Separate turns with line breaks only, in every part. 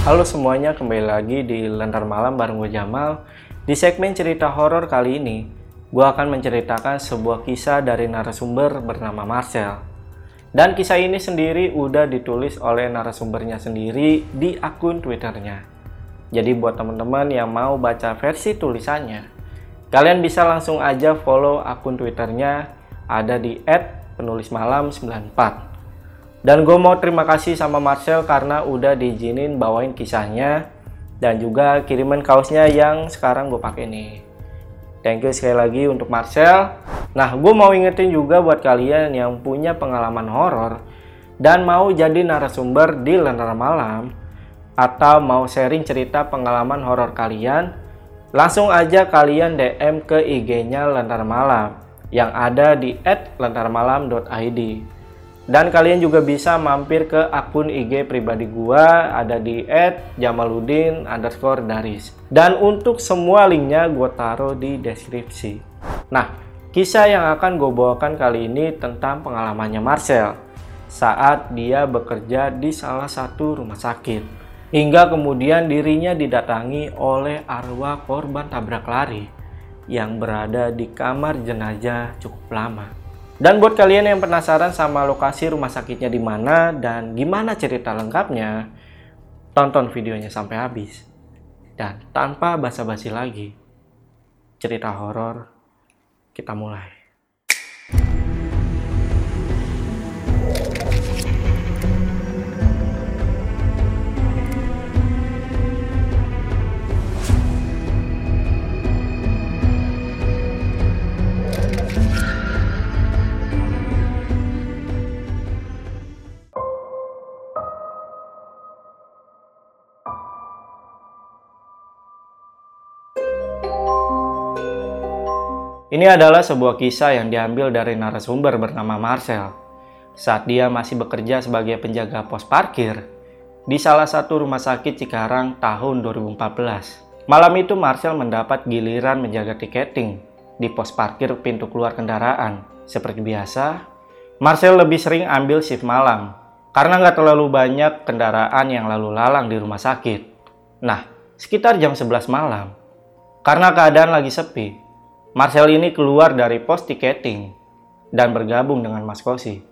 Halo semuanya, kembali lagi di Lentar Malam bareng gue Jamal. Di segmen cerita horor kali ini, gue akan menceritakan sebuah kisah dari narasumber bernama Marcel. Dan kisah ini sendiri udah ditulis oleh narasumbernya sendiri di akun Twitternya. Jadi buat teman-teman yang mau baca versi tulisannya, kalian bisa langsung aja follow akun Twitternya ada di @penulismalam94. Dan gue mau terima kasih sama Marcel karena udah diizinin bawain kisahnya dan juga kiriman kaosnya yang sekarang gue pakai nih. Thank you sekali lagi untuk Marcel. Nah, gue mau ingetin juga buat kalian yang punya pengalaman horor dan mau jadi narasumber di Lentera Malam atau mau sharing cerita pengalaman horor kalian, langsung aja kalian DM ke IG-nya Lentera Malam yang ada di @lentaramalam.id. Dan kalian juga bisa mampir ke akun IG pribadi gua ada di @jamaludin underscore daris. Dan untuk semua linknya gue taruh di deskripsi. Nah, kisah yang akan gue bawakan kali ini tentang pengalamannya Marcel saat dia bekerja di salah satu rumah sakit. Hingga kemudian dirinya didatangi oleh arwah korban tabrak lari yang berada di kamar jenazah cukup lama. Dan buat kalian yang penasaran sama lokasi rumah sakitnya di mana dan gimana cerita lengkapnya, tonton videonya sampai habis. Dan tanpa basa-basi lagi, cerita horor kita mulai. Ini adalah sebuah kisah yang diambil dari narasumber bernama Marcel saat dia masih bekerja sebagai penjaga pos parkir di salah satu rumah sakit Cikarang tahun 2014. Malam itu Marcel mendapat giliran menjaga tiketing di pos parkir pintu keluar kendaraan. Seperti biasa, Marcel lebih sering ambil shift malam karena nggak terlalu banyak kendaraan yang lalu lalang di rumah sakit. Nah, sekitar jam 11 malam, karena keadaan lagi sepi, Marcel ini keluar dari pos tiketing dan bergabung dengan Mas Kosi,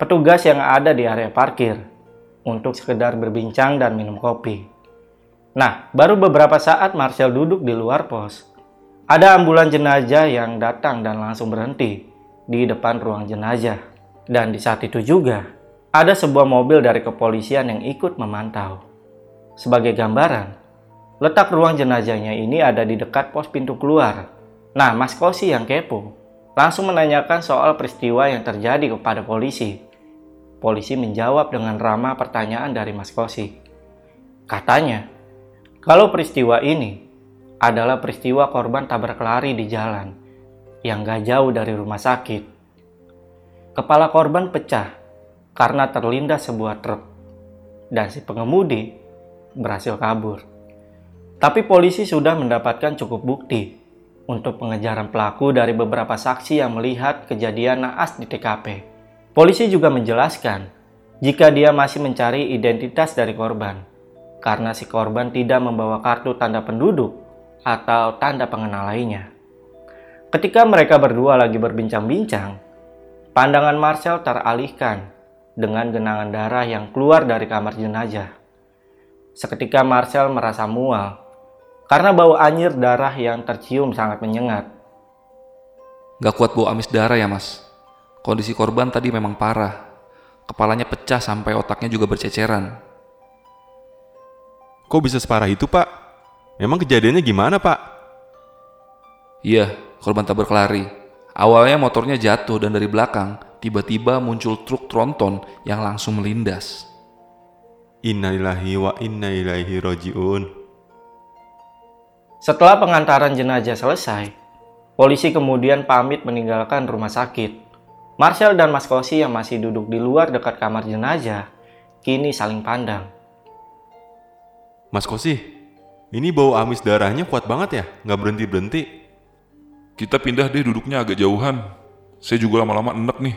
petugas yang ada di area parkir, untuk sekedar berbincang dan minum kopi. Nah, baru beberapa saat Marcel duduk di luar pos. Ada ambulan jenazah yang datang dan langsung berhenti di depan ruang jenazah. Dan di saat itu juga, ada sebuah mobil dari kepolisian yang ikut memantau. Sebagai gambaran, letak ruang jenazahnya ini ada di dekat pos pintu keluar Nah, Mas Kosi yang kepo langsung menanyakan soal peristiwa yang terjadi kepada polisi. Polisi menjawab dengan ramah pertanyaan dari Mas Kosi. Katanya, kalau peristiwa ini adalah peristiwa korban tabrak lari di jalan yang gak jauh dari rumah sakit. Kepala korban pecah karena terlindas sebuah truk dan si pengemudi berhasil kabur. Tapi polisi sudah mendapatkan cukup bukti untuk pengejaran pelaku dari beberapa saksi yang melihat kejadian naas di TKP. Polisi juga menjelaskan jika dia masih mencari identitas dari korban karena si korban tidak membawa kartu tanda penduduk atau tanda pengenal lainnya. Ketika mereka berdua lagi berbincang-bincang, pandangan Marcel teralihkan dengan genangan darah yang keluar dari kamar jenazah. Seketika Marcel merasa mual karena bau anyir darah yang tercium sangat menyengat.
Gak kuat bau amis darah ya mas. Kondisi korban tadi memang parah. Kepalanya pecah sampai otaknya juga berceceran.
Kok bisa separah itu pak? Memang kejadiannya gimana pak?
Iya, korban tabrak lari. Awalnya motornya jatuh dan dari belakang tiba-tiba muncul truk tronton yang langsung melindas.
Innalillahi wa inna ilaihi roji'un.
Setelah pengantaran jenazah selesai, polisi kemudian pamit meninggalkan rumah sakit. Marcel dan Mas Kosi yang masih duduk di luar dekat kamar jenazah kini saling pandang.
Mas Kosi, ini bau amis darahnya kuat banget ya? Nggak berhenti-berhenti.
Kita pindah deh duduknya agak jauhan. Saya juga lama-lama enek nih.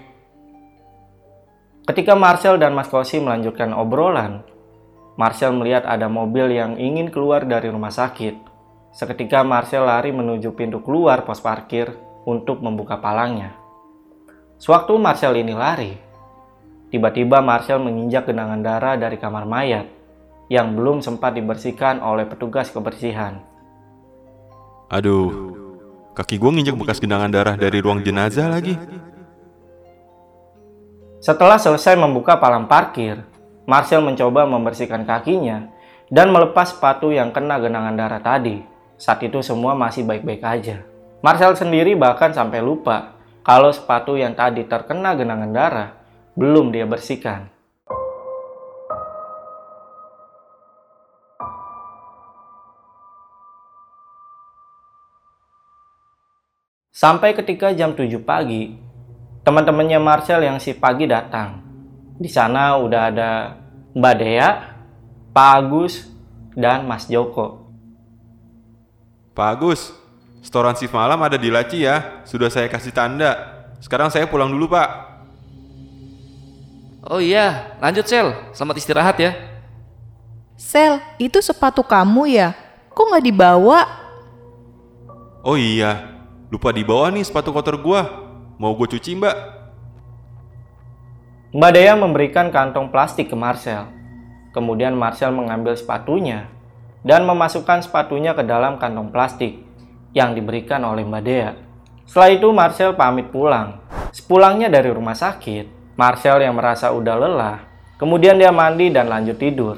Ketika Marcel dan Mas Kosi melanjutkan obrolan, Marcel melihat ada mobil yang ingin keluar dari rumah sakit. Seketika Marcel lari menuju pintu keluar pos parkir untuk membuka palangnya. Sewaktu Marcel ini lari, tiba-tiba Marcel menginjak genangan darah dari kamar mayat yang belum sempat dibersihkan oleh petugas kebersihan.
Aduh, kaki gue nginjek bekas genangan darah dari ruang jenazah lagi.
Setelah selesai membuka palang parkir, Marcel mencoba membersihkan kakinya dan melepas sepatu yang kena genangan darah tadi. Saat itu semua masih baik-baik aja. Marcel sendiri bahkan sampai lupa kalau sepatu yang tadi terkena genangan darah belum dia bersihkan. Sampai ketika jam 7 pagi, teman-temannya Marcel yang si pagi datang. Di sana udah ada Mbak Dea, Pak Agus, dan Mas Joko.
Pak Agus, setoran shift malam ada di laci ya. Sudah saya kasih tanda. Sekarang saya pulang dulu, Pak.
Oh iya, lanjut Sel. Selamat istirahat ya.
Sel, itu sepatu kamu ya? Kok nggak dibawa?
Oh iya, lupa dibawa nih sepatu kotor gua. Mau gue cuci, Mbak?
Mbak Dea memberikan kantong plastik ke Marcel. Kemudian Marcel mengambil sepatunya dan memasukkan sepatunya ke dalam kantong plastik yang diberikan oleh Mbak Dea. Setelah itu Marcel pamit pulang. Sepulangnya dari rumah sakit, Marcel yang merasa udah lelah, kemudian dia mandi dan lanjut tidur.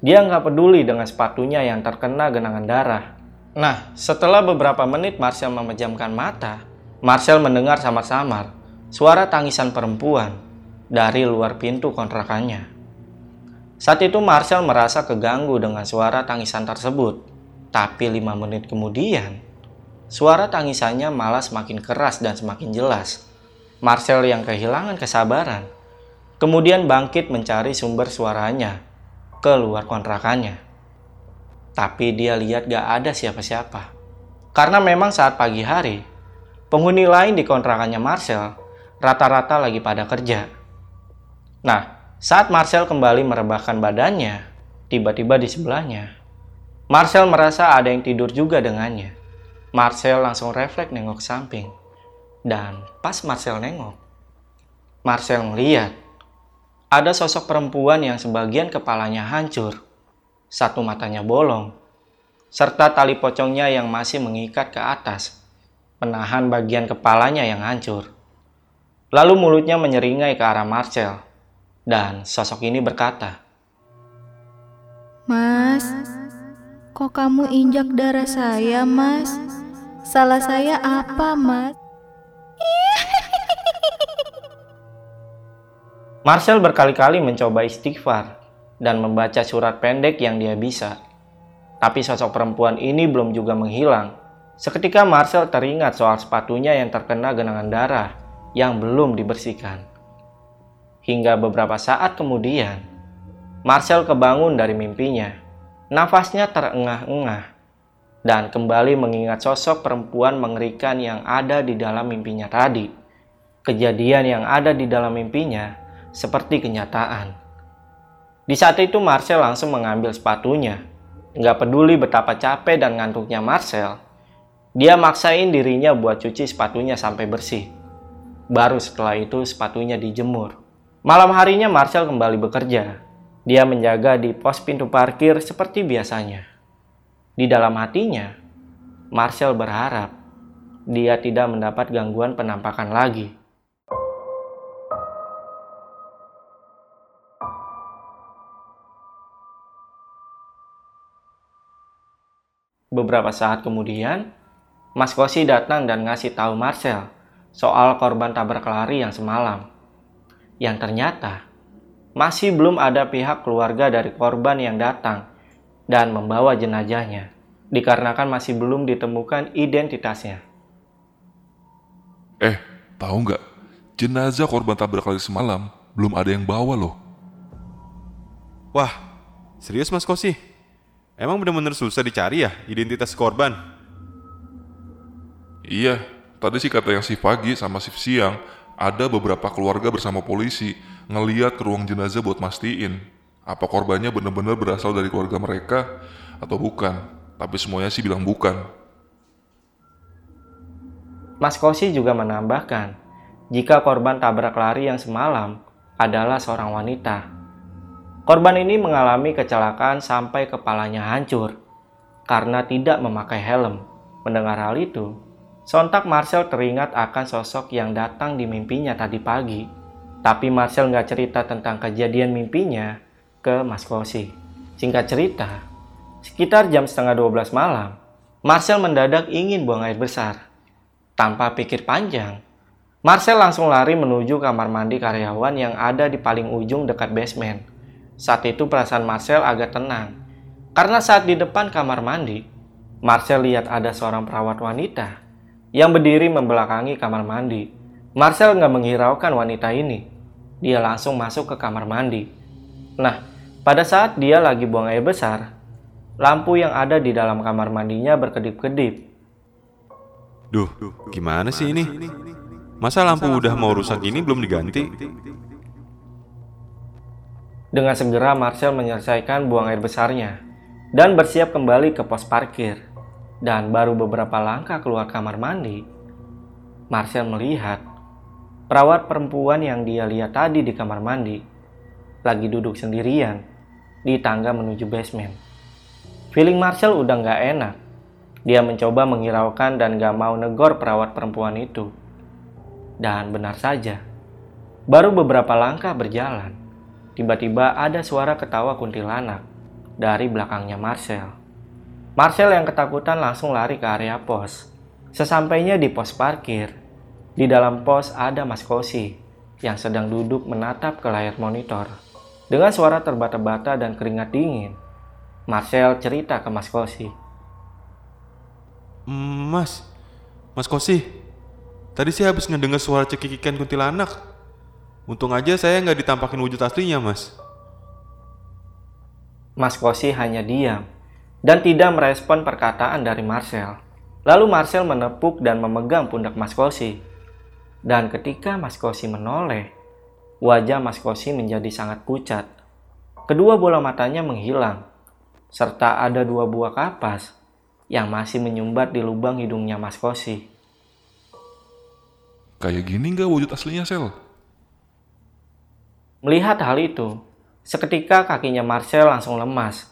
Dia nggak peduli dengan sepatunya yang terkena genangan darah. Nah, setelah beberapa menit Marcel memejamkan mata, Marcel mendengar samar-samar suara tangisan perempuan dari luar pintu kontrakannya. Saat itu Marcel merasa keganggu dengan suara tangisan tersebut. Tapi lima menit kemudian, suara tangisannya malah semakin keras dan semakin jelas. Marcel yang kehilangan kesabaran, kemudian bangkit mencari sumber suaranya ke luar kontrakannya. Tapi dia lihat gak ada siapa-siapa. Karena memang saat pagi hari, penghuni lain di kontrakannya Marcel rata-rata lagi pada kerja. Nah, saat Marcel kembali merebahkan badannya, tiba-tiba di sebelahnya, Marcel merasa ada yang tidur juga dengannya. Marcel langsung refleks nengok samping. Dan pas Marcel nengok, Marcel melihat ada sosok perempuan yang sebagian kepalanya hancur, satu matanya bolong, serta tali pocongnya yang masih mengikat ke atas menahan bagian kepalanya yang hancur. Lalu mulutnya menyeringai ke arah Marcel, dan sosok ini berkata,
Mas, kok kamu injak darah saya, Mas? Salah saya apa, Mas?
Marcel berkali-kali mencoba istighfar dan membaca surat pendek yang dia bisa. Tapi sosok perempuan ini belum juga menghilang Seketika Marcel teringat soal sepatunya yang terkena genangan darah yang belum dibersihkan. Hingga beberapa saat kemudian, Marcel kebangun dari mimpinya. Nafasnya terengah-engah dan kembali mengingat sosok perempuan mengerikan yang ada di dalam mimpinya tadi. Kejadian yang ada di dalam mimpinya seperti kenyataan. Di saat itu Marcel langsung mengambil sepatunya. Nggak peduli betapa capek dan ngantuknya Marcel, dia maksain dirinya buat cuci sepatunya sampai bersih. Baru setelah itu sepatunya dijemur. Malam harinya Marcel kembali bekerja. Dia menjaga di pos pintu parkir seperti biasanya. Di dalam hatinya, Marcel berharap dia tidak mendapat gangguan penampakan lagi. Beberapa saat kemudian, Mas Kosi datang dan ngasih tahu Marcel soal korban tabrak lari yang semalam. Yang ternyata masih belum ada pihak keluarga dari korban yang datang dan membawa jenazahnya, dikarenakan masih belum ditemukan identitasnya.
Eh, tahu nggak? Jenazah korban tabrak lari semalam belum ada yang bawa loh.
Wah, serius Mas Kosi? Emang bener-bener susah dicari ya identitas korban?
Iya, tadi sih kata yang shift pagi sama shift siang, ada beberapa keluarga bersama polisi ngeliat ke ruang jenazah buat mastiin apa korbannya bener-bener berasal dari keluarga mereka atau bukan. Tapi semuanya sih bilang bukan.
Mas Kosi juga menambahkan, jika korban tabrak lari yang semalam adalah seorang wanita. Korban ini mengalami kecelakaan sampai kepalanya hancur karena tidak memakai helm. Mendengar hal itu, sontak Marcel teringat akan sosok yang datang di mimpinya tadi pagi. Tapi Marcel nggak cerita tentang kejadian mimpinya ke Mas Kosi. Singkat cerita, sekitar jam setengah 12 malam, Marcel mendadak ingin buang air besar. Tanpa pikir panjang, Marcel langsung lari menuju kamar mandi karyawan yang ada di paling ujung dekat basement. Saat itu perasaan Marcel agak tenang, karena saat di depan kamar mandi, Marcel lihat ada seorang perawat wanita yang berdiri membelakangi kamar mandi. Marcel nggak menghiraukan wanita ini. Dia langsung masuk ke kamar mandi. Nah, pada saat dia lagi buang air besar, lampu yang ada di dalam kamar mandinya berkedip-kedip
Duh, gimana sih ini? Masa lampu udah mau rusak ini belum diganti?
Dengan segera Marcel menyelesaikan buang air besarnya dan bersiap kembali ke pos parkir. Dan baru beberapa langkah keluar kamar mandi, Marcel melihat perawat perempuan yang dia lihat tadi di kamar mandi lagi duduk sendirian di tangga menuju basement. Feeling Marcel udah nggak enak. Dia mencoba menghiraukan dan gak mau negor perawat perempuan itu. Dan benar saja, baru beberapa langkah berjalan, tiba-tiba ada suara ketawa kuntilanak dari belakangnya Marcel. Marcel yang ketakutan langsung lari ke area pos. Sesampainya di pos parkir, di dalam pos ada Mas Kosi yang sedang duduk menatap ke layar monitor. Dengan suara terbata-bata dan keringat dingin, Marcel cerita ke Mas Kosi.
Mas, Mas Kosi, tadi saya habis ngedenger suara cekikikan kuntilanak. Untung aja saya nggak ditampakin wujud aslinya, Mas.
Mas Kosi hanya diam dan tidak merespon perkataan dari Marcel. Lalu Marcel menepuk dan memegang pundak Mas Kosi. Dan ketika Mas Kosi menoleh, wajah Mas Kosi menjadi sangat pucat. Kedua bola matanya menghilang, serta ada dua buah kapas yang masih menyumbat di lubang hidungnya Mas Kosi.
Kayak gini nggak wujud aslinya, Sel?
Melihat hal itu, seketika kakinya Marcel langsung lemas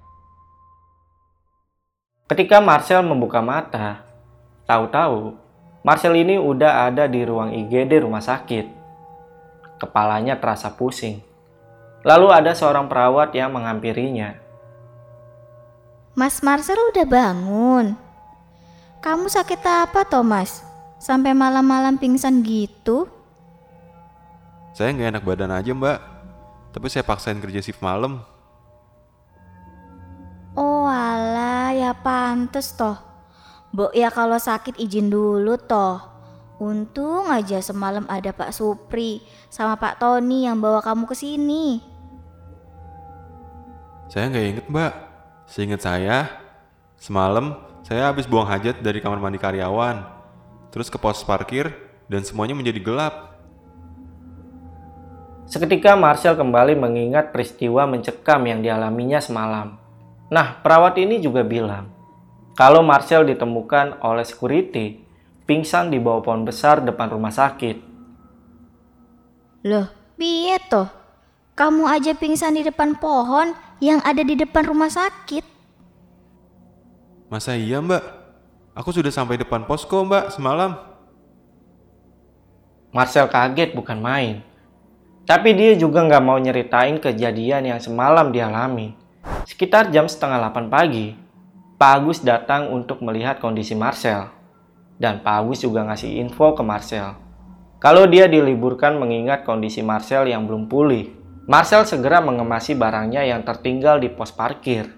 Ketika Marcel membuka mata, tahu-tahu Marcel ini udah ada di ruang IGD rumah sakit. Kepalanya terasa pusing. Lalu ada seorang perawat yang menghampirinya.
Mas Marcel udah bangun. Kamu sakit apa, Thomas? Sampai malam-malam pingsan gitu?
Saya nggak enak badan aja, Mbak. Tapi saya paksain kerja shift malam.
Oh alah, ya pantes toh. Mbok ya kalau sakit izin dulu toh. Untung aja semalam ada Pak Supri sama Pak Tony yang bawa kamu ke sini.
Saya nggak inget, Mbak. Seingat saya, semalam saya habis buang hajat dari kamar mandi karyawan, terus ke pos parkir, dan semuanya menjadi gelap.
Seketika Marcel kembali mengingat peristiwa mencekam yang dialaminya semalam. Nah, perawat ini juga bilang, kalau Marcel ditemukan oleh security, pingsan di bawah pohon besar depan rumah sakit.
Loh, piye toh? Kamu aja pingsan di depan pohon, yang ada di depan rumah sakit.
Masa iya mbak? Aku sudah sampai depan posko mbak semalam.
Marcel kaget bukan main. Tapi dia juga nggak mau nyeritain kejadian yang semalam dialami. Sekitar jam setengah 8 pagi, Pak Agus datang untuk melihat kondisi Marcel. Dan Pak Agus juga ngasih info ke Marcel. Kalau dia diliburkan mengingat kondisi Marcel yang belum pulih. Marcel segera mengemasi barangnya yang tertinggal di pos parkir.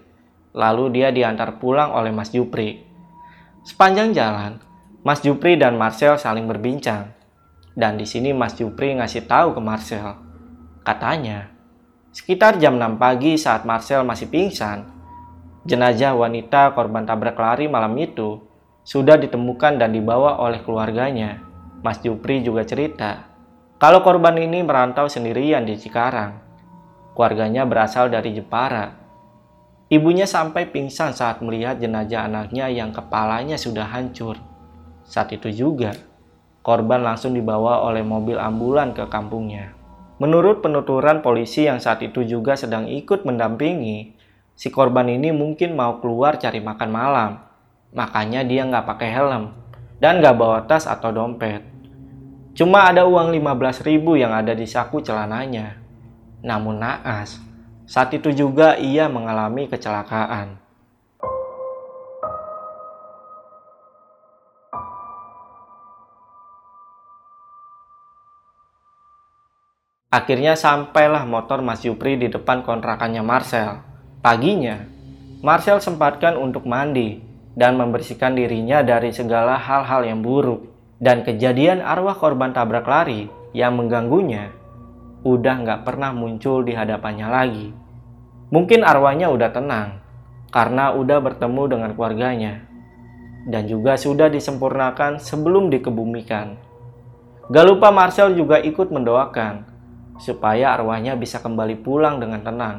Lalu dia diantar pulang oleh Mas Jupri. Sepanjang jalan, Mas Jupri dan Marcel saling berbincang. Dan di sini Mas Jupri ngasih tahu ke Marcel. Katanya, sekitar jam 6 pagi saat Marcel masih pingsan, jenazah wanita korban tabrak lari malam itu sudah ditemukan dan dibawa oleh keluarganya. Mas Jupri juga cerita, kalau korban ini merantau sendirian di Cikarang. Keluarganya berasal dari Jepara. Ibunya sampai pingsan saat melihat jenazah anaknya yang kepalanya sudah hancur. Saat itu juga, korban langsung dibawa oleh mobil ambulan ke kampungnya. Menurut penuturan polisi yang saat itu juga sedang ikut mendampingi, si korban ini mungkin mau keluar cari makan malam. Makanya dia nggak pakai helm dan nggak bawa tas atau dompet. Cuma ada uang 15 ribu yang ada di saku celananya. Namun naas, saat itu juga ia mengalami kecelakaan. Akhirnya sampailah motor Mas Yupri di depan kontrakannya Marcel. Paginya, Marcel sempatkan untuk mandi dan membersihkan dirinya dari segala hal-hal yang buruk. Dan kejadian arwah korban tabrak lari yang mengganggunya udah nggak pernah muncul di hadapannya lagi. Mungkin arwahnya udah tenang karena udah bertemu dengan keluarganya dan juga sudah disempurnakan sebelum dikebumikan. Gak lupa Marcel juga ikut mendoakan supaya arwahnya bisa kembali pulang dengan tenang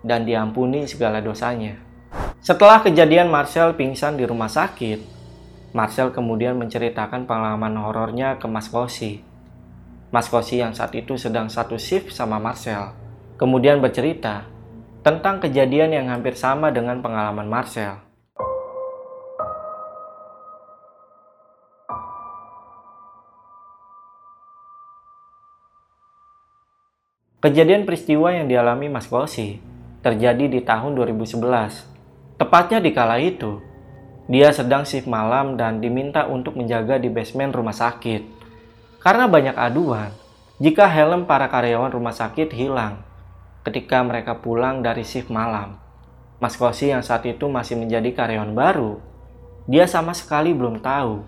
dan diampuni segala dosanya. Setelah kejadian Marcel pingsan di rumah sakit, Marcel kemudian menceritakan pengalaman horornya ke Mas Kosi. Mas Kosi yang saat itu sedang satu shift sama Marcel, kemudian bercerita tentang kejadian yang hampir sama dengan pengalaman Marcel. Kejadian peristiwa yang dialami Mas Kosi terjadi di tahun 2011. Tepatnya di kala itu, dia sedang shift malam dan diminta untuk menjaga di basement rumah sakit. Karena banyak aduan, jika helm para karyawan rumah sakit hilang ketika mereka pulang dari shift malam. Mas Kosi yang saat itu masih menjadi karyawan baru, dia sama sekali belum tahu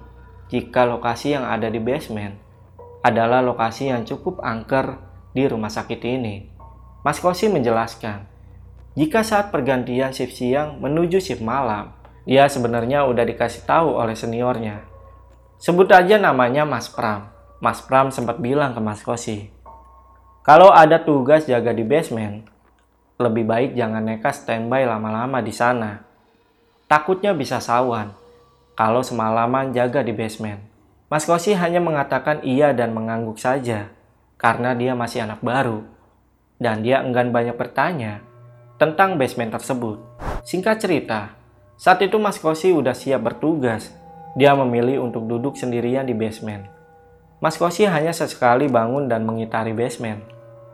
jika lokasi yang ada di basement adalah lokasi yang cukup angker di rumah sakit ini. Mas Kosi menjelaskan, jika saat pergantian shift siang menuju shift malam, dia sebenarnya udah dikasih tahu oleh seniornya. Sebut aja namanya Mas Pram. Mas Pram sempat bilang ke Mas Kosi, kalau ada tugas jaga di basement, lebih baik jangan nekat standby lama-lama di sana. Takutnya bisa sawan kalau semalaman jaga di basement. Mas Kosi hanya mengatakan iya dan mengangguk saja karena dia masih anak baru dan dia enggan banyak bertanya tentang basement tersebut. Singkat cerita, saat itu Mas Kosi udah siap bertugas. Dia memilih untuk duduk sendirian di basement. Mas Kosi hanya sesekali bangun dan mengitari basement.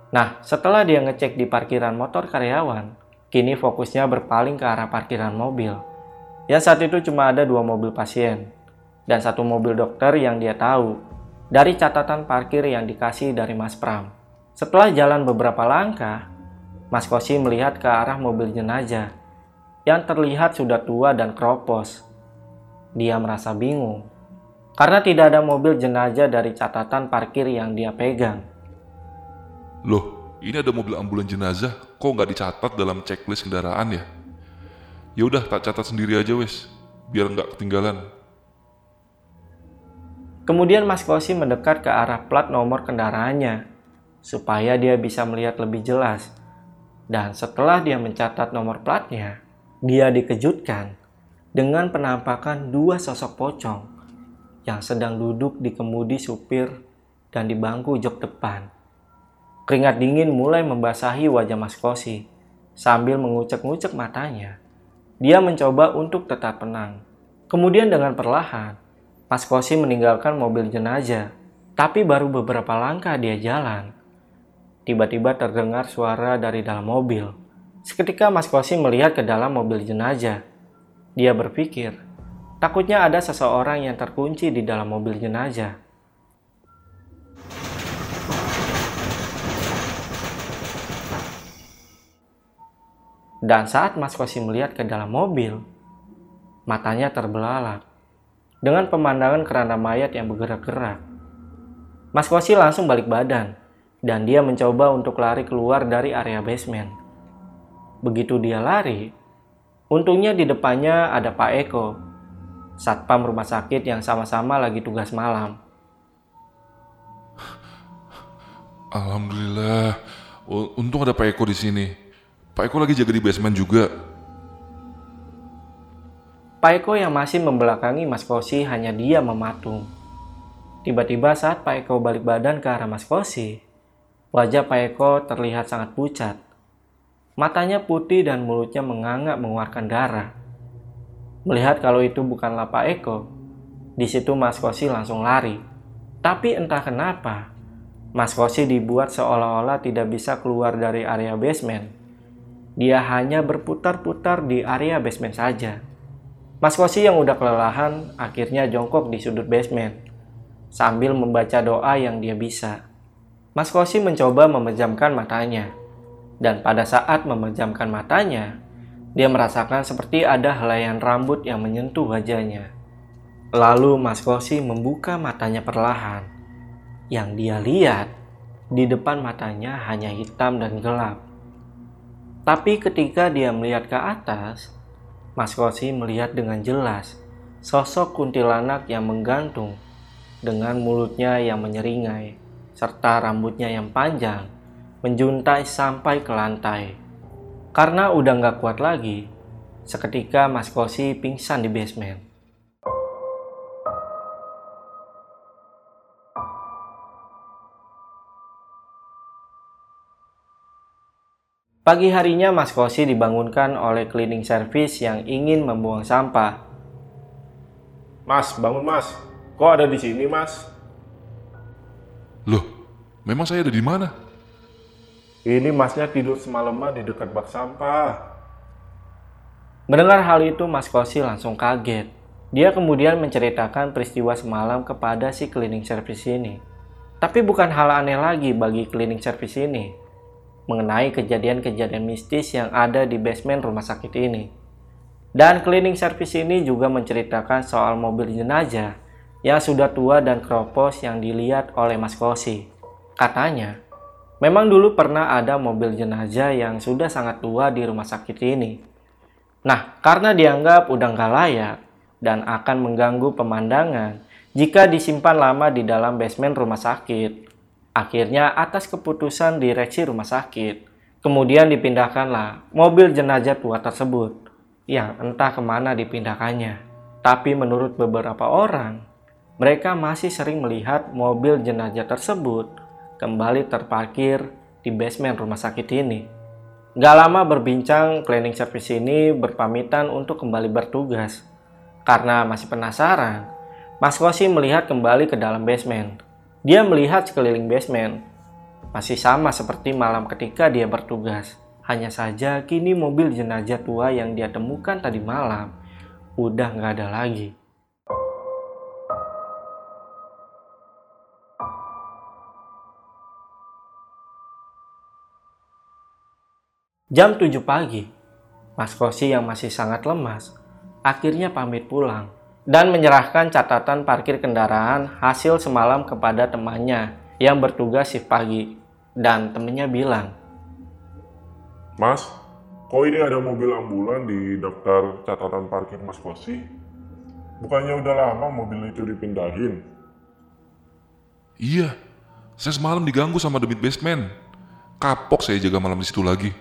Nah, setelah dia ngecek di parkiran motor karyawan, kini fokusnya berpaling ke arah parkiran mobil. Yang saat itu cuma ada dua mobil pasien dan satu mobil dokter yang dia tahu dari catatan parkir yang dikasih dari Mas Pram. Setelah jalan beberapa langkah, Mas Kosi melihat ke arah mobil jenazah yang terlihat sudah tua dan kropos. Dia merasa bingung karena tidak ada mobil jenazah dari catatan parkir yang dia pegang.
Loh, ini ada mobil ambulan jenazah, kok nggak dicatat dalam checklist kendaraan ya? Ya udah, tak catat sendiri aja wes, biar nggak ketinggalan.
Kemudian Mas Kosi mendekat ke arah plat nomor kendaraannya supaya dia bisa melihat lebih jelas. Dan setelah dia mencatat nomor platnya, dia dikejutkan dengan penampakan dua sosok pocong yang sedang duduk di kemudi supir dan di bangku jok depan. Keringat dingin mulai membasahi wajah Mas Kosi Sambil mengucek-ngucek matanya, dia mencoba untuk tetap tenang. Kemudian dengan perlahan, Mas Kosi meninggalkan mobil jenazah. Tapi baru beberapa langkah dia jalan. Tiba-tiba terdengar suara dari dalam mobil. Seketika Mas Kosi melihat ke dalam mobil jenazah. Dia berpikir, takutnya ada seseorang yang terkunci di dalam mobil jenazah. Dan saat Mas Kosi melihat ke dalam mobil, matanya terbelalak dengan pemandangan keranda mayat yang bergerak-gerak. Mas Kosi langsung balik badan dan dia mencoba untuk lari keluar dari area basement. Begitu dia lari, untungnya di depannya ada Pak Eko, satpam rumah sakit yang sama-sama lagi tugas malam.
Alhamdulillah, untung ada Pak Eko di sini. Pak Eko lagi jaga di basement juga.
Pak Eko yang masih membelakangi Mas Kosi hanya dia mematung. Tiba-tiba saat Pak Eko balik badan ke arah Mas Kosi, wajah Pak Eko terlihat sangat pucat. Matanya putih dan mulutnya menganga mengeluarkan darah. Melihat kalau itu bukanlah Pak Eko, di situ Mas Kosi langsung lari. Tapi entah kenapa, Mas Kosi dibuat seolah-olah tidak bisa keluar dari area basement dia hanya berputar-putar di area basement saja. Mas Kosi yang udah kelelahan akhirnya jongkok di sudut basement sambil membaca doa yang dia bisa. Mas Kosi mencoba memejamkan matanya. Dan pada saat memejamkan matanya, dia merasakan seperti ada helaian rambut yang menyentuh wajahnya. Lalu Mas Kosi membuka matanya perlahan. Yang dia lihat, di depan matanya hanya hitam dan gelap. Tapi ketika dia melihat ke atas, Mas Kosi melihat dengan jelas sosok kuntilanak yang menggantung dengan mulutnya yang menyeringai serta rambutnya yang panjang menjuntai sampai ke lantai. Karena udah nggak kuat lagi, seketika Mas Kosi pingsan di basement. Pagi harinya Mas Kosi dibangunkan oleh cleaning service yang ingin membuang sampah.
Mas, bangun mas. Kok ada di sini mas?
Loh, memang saya ada di mana?
Ini masnya tidur semalaman di dekat bak sampah.
Mendengar hal itu Mas Kosi langsung kaget. Dia kemudian menceritakan peristiwa semalam kepada si cleaning service ini. Tapi bukan hal aneh lagi bagi cleaning service ini mengenai kejadian-kejadian mistis yang ada di basement rumah sakit ini. Dan cleaning service ini juga menceritakan soal mobil jenazah yang sudah tua dan keropos yang dilihat oleh Mas Kosi. Katanya, memang dulu pernah ada mobil jenazah yang sudah sangat tua di rumah sakit ini. Nah, karena dianggap udah nggak layak dan akan mengganggu pemandangan jika disimpan lama di dalam basement rumah sakit, Akhirnya atas keputusan direksi rumah sakit, kemudian dipindahkanlah mobil jenazah tua tersebut yang entah ke mana dipindahkannya. Tapi menurut beberapa orang, mereka masih sering melihat mobil jenazah tersebut kembali terparkir di basement rumah sakit ini. Gak lama berbincang, cleaning service ini berpamitan untuk kembali bertugas. Karena masih penasaran, Mas Kosi melihat kembali ke dalam basement dia melihat sekeliling basement. Masih sama seperti malam ketika dia bertugas. Hanya saja kini mobil jenazah tua yang dia temukan tadi malam udah nggak ada lagi. Jam 7 pagi, Mas Kosi yang masih sangat lemas akhirnya pamit pulang dan menyerahkan catatan parkir kendaraan hasil semalam kepada temannya yang bertugas shift pagi. Dan temennya bilang,
Mas, kok ini ada mobil ambulan di daftar catatan parkir Mas Kosi? Bukannya udah lama mobil itu dipindahin?
Iya, saya semalam diganggu sama debit basement. Kapok saya jaga malam di situ lagi.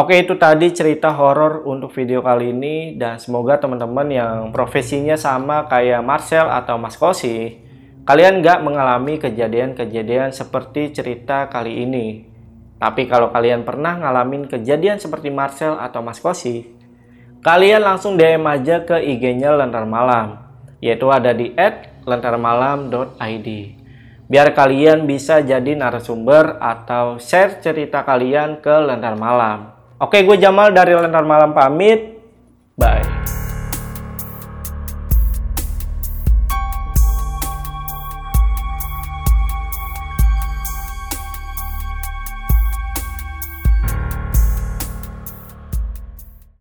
Oke itu tadi cerita horor untuk video kali ini dan semoga teman-teman yang profesinya sama kayak Marcel atau Mas Kosi kalian nggak mengalami kejadian-kejadian seperti cerita kali ini. Tapi kalau kalian pernah ngalamin kejadian seperti Marcel atau Mas Kosi, kalian langsung DM aja ke IG-nya Lentar Malam, yaitu ada di @lentarmalam.id. Biar kalian bisa jadi narasumber atau share cerita kalian ke Lentar Malam. Oke, gue Jamal dari Lentar Malam pamit. Bye.